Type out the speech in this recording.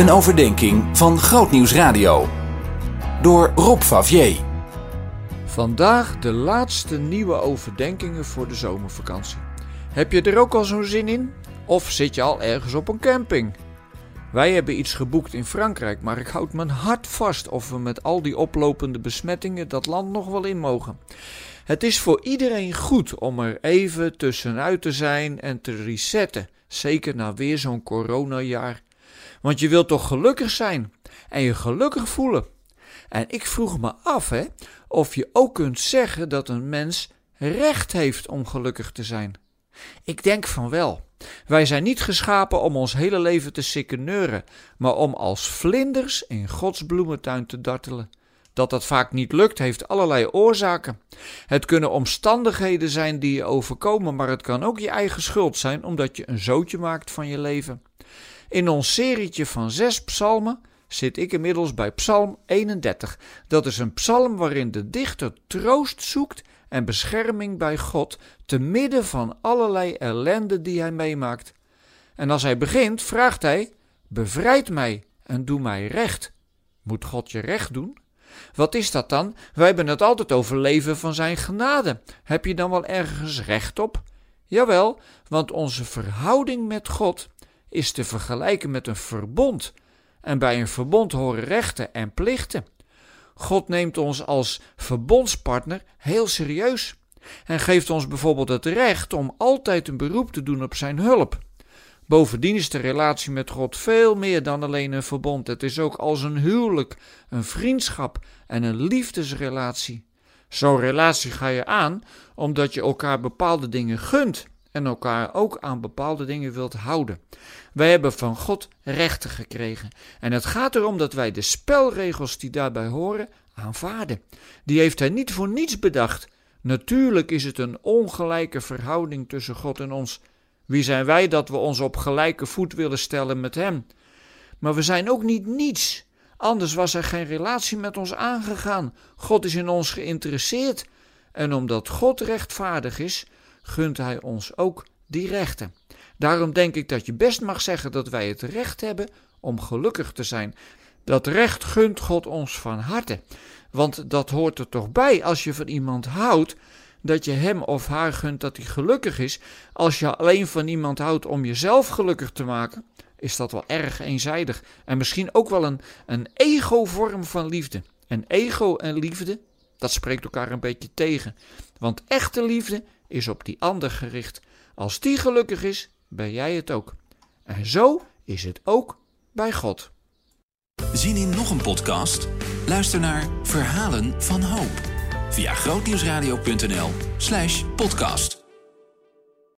Een overdenking van Grootnieuws Radio. Door Rob Favier. Vandaag de laatste nieuwe overdenkingen voor de zomervakantie. Heb je er ook al zo'n zin in? Of zit je al ergens op een camping? Wij hebben iets geboekt in Frankrijk, maar ik houd mijn hart vast of we met al die oplopende besmettingen dat land nog wel in mogen. Het is voor iedereen goed om er even tussenuit te zijn en te resetten, zeker na weer zo'n coronajaar. Want je wilt toch gelukkig zijn en je gelukkig voelen. En ik vroeg me af hè, of je ook kunt zeggen dat een mens recht heeft om gelukkig te zijn. Ik denk van wel. Wij zijn niet geschapen om ons hele leven te sikkeneuren, maar om als vlinders in Gods bloementuin te dartelen. Dat dat vaak niet lukt, heeft allerlei oorzaken. Het kunnen omstandigheden zijn die je overkomen, maar het kan ook je eigen schuld zijn omdat je een zootje maakt van je leven. In ons serietje van zes psalmen zit ik inmiddels bij Psalm 31. Dat is een psalm waarin de dichter troost zoekt en bescherming bij God te midden van allerlei ellende die hij meemaakt. En als hij begint, vraagt hij: Bevrijd mij en doe mij recht. Moet God je recht doen? Wat is dat dan? Wij hebben het altijd over leven van zijn genade. Heb je dan wel ergens recht op? Jawel, want onze verhouding met God is te vergelijken met een verbond. En bij een verbond horen rechten en plichten. God neemt ons als verbondspartner heel serieus en geeft ons bijvoorbeeld het recht om altijd een beroep te doen op zijn hulp. Bovendien is de relatie met God veel meer dan alleen een verbond. Het is ook als een huwelijk, een vriendschap en een liefdesrelatie. Zo'n relatie ga je aan omdat je elkaar bepaalde dingen gunt en elkaar ook aan bepaalde dingen wilt houden. Wij hebben van God rechten gekregen. En het gaat erom dat wij de spelregels die daarbij horen aanvaarden. Die heeft hij niet voor niets bedacht. Natuurlijk is het een ongelijke verhouding tussen God en ons. Wie zijn wij dat we ons op gelijke voet willen stellen met Hem? Maar we zijn ook niet niets. Anders was er geen relatie met ons aangegaan. God is in ons geïnteresseerd. En omdat God rechtvaardig is, gunt Hij ons ook die rechten. Daarom denk ik dat je best mag zeggen dat wij het recht hebben om gelukkig te zijn. Dat recht gunt God ons van harte. Want dat hoort er toch bij als je van iemand houdt, dat je hem of haar gunt dat hij gelukkig is. Als je alleen van iemand houdt om jezelf gelukkig te maken, is dat wel erg eenzijdig. En misschien ook wel een, een ego-vorm van liefde. En ego en liefde, dat spreekt elkaar een beetje tegen. Want echte liefde is op die ander gericht. Als die gelukkig is, ben jij het ook. En zo is het ook bij God. Zien in nog een podcast? Luister naar Verhalen van Hoop via grootnieuwsradio.nl/podcast.